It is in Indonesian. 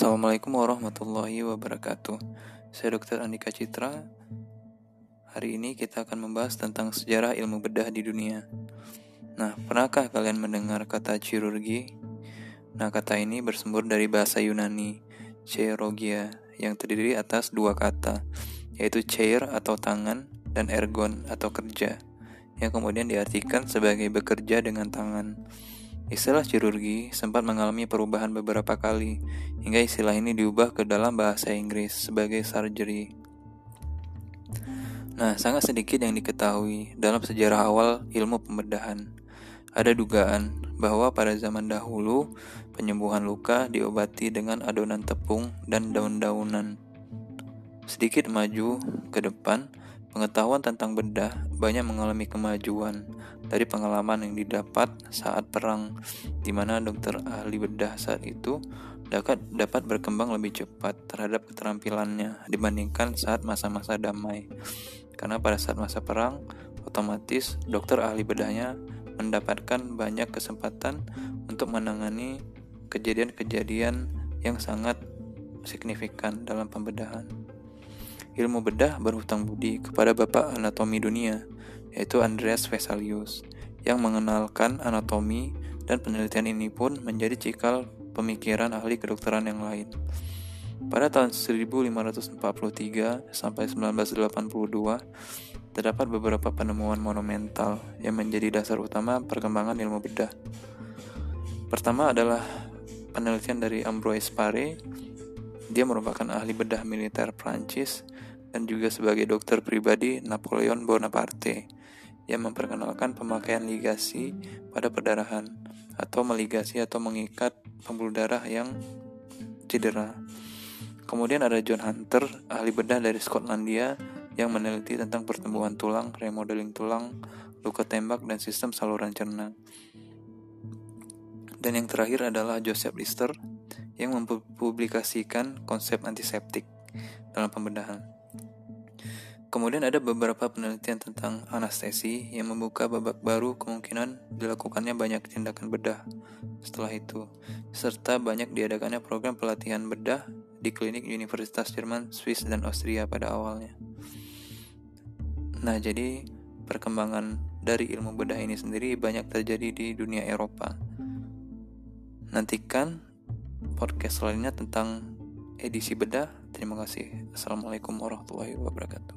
Assalamualaikum warahmatullahi wabarakatuh. Saya Dr. Andika Citra. Hari ini kita akan membahas tentang sejarah ilmu bedah di dunia. Nah, pernahkah kalian mendengar kata chirurgi? Nah, kata ini bersumber dari bahasa Yunani, cheirogia, yang terdiri atas dua kata, yaitu chair atau tangan dan ergon atau kerja, yang kemudian diartikan sebagai bekerja dengan tangan. Istilah chirurgi sempat mengalami perubahan beberapa kali, hingga istilah ini diubah ke dalam bahasa Inggris sebagai surgery. Nah, sangat sedikit yang diketahui dalam sejarah awal ilmu pembedahan. Ada dugaan bahwa pada zaman dahulu, penyembuhan luka diobati dengan adonan tepung dan daun-daunan. Sedikit maju ke depan, Pengetahuan tentang bedah banyak mengalami kemajuan dari pengalaman yang didapat saat perang, di mana dokter ahli bedah saat itu dapat, dapat berkembang lebih cepat terhadap keterampilannya dibandingkan saat masa-masa damai. Karena pada saat masa perang, otomatis dokter ahli bedahnya mendapatkan banyak kesempatan untuk menangani kejadian-kejadian yang sangat signifikan dalam pembedahan ilmu bedah berhutang budi kepada bapak anatomi dunia, yaitu Andreas Vesalius, yang mengenalkan anatomi dan penelitian ini pun menjadi cikal pemikiran ahli kedokteran yang lain. Pada tahun 1543 sampai 1982, terdapat beberapa penemuan monumental yang menjadi dasar utama perkembangan ilmu bedah. Pertama adalah penelitian dari Ambroise Paré. Dia merupakan ahli bedah militer Prancis dan juga sebagai dokter pribadi Napoleon Bonaparte yang memperkenalkan pemakaian ligasi pada perdarahan atau meligasi atau mengikat pembuluh darah yang cedera. Kemudian ada John Hunter, ahli bedah dari Skotlandia yang meneliti tentang pertumbuhan tulang, remodeling tulang, luka tembak, dan sistem saluran cerna. Dan yang terakhir adalah Joseph Lister yang mempublikasikan konsep antiseptik dalam pembedahan. Kemudian ada beberapa penelitian tentang anestesi yang membuka babak baru kemungkinan dilakukannya banyak tindakan bedah setelah itu, serta banyak diadakannya program pelatihan bedah di klinik Universitas Jerman, Swiss, dan Austria pada awalnya. Nah, jadi perkembangan dari ilmu bedah ini sendiri banyak terjadi di dunia Eropa. Nantikan podcast lainnya tentang edisi bedah. Terima kasih. Assalamualaikum warahmatullahi wabarakatuh.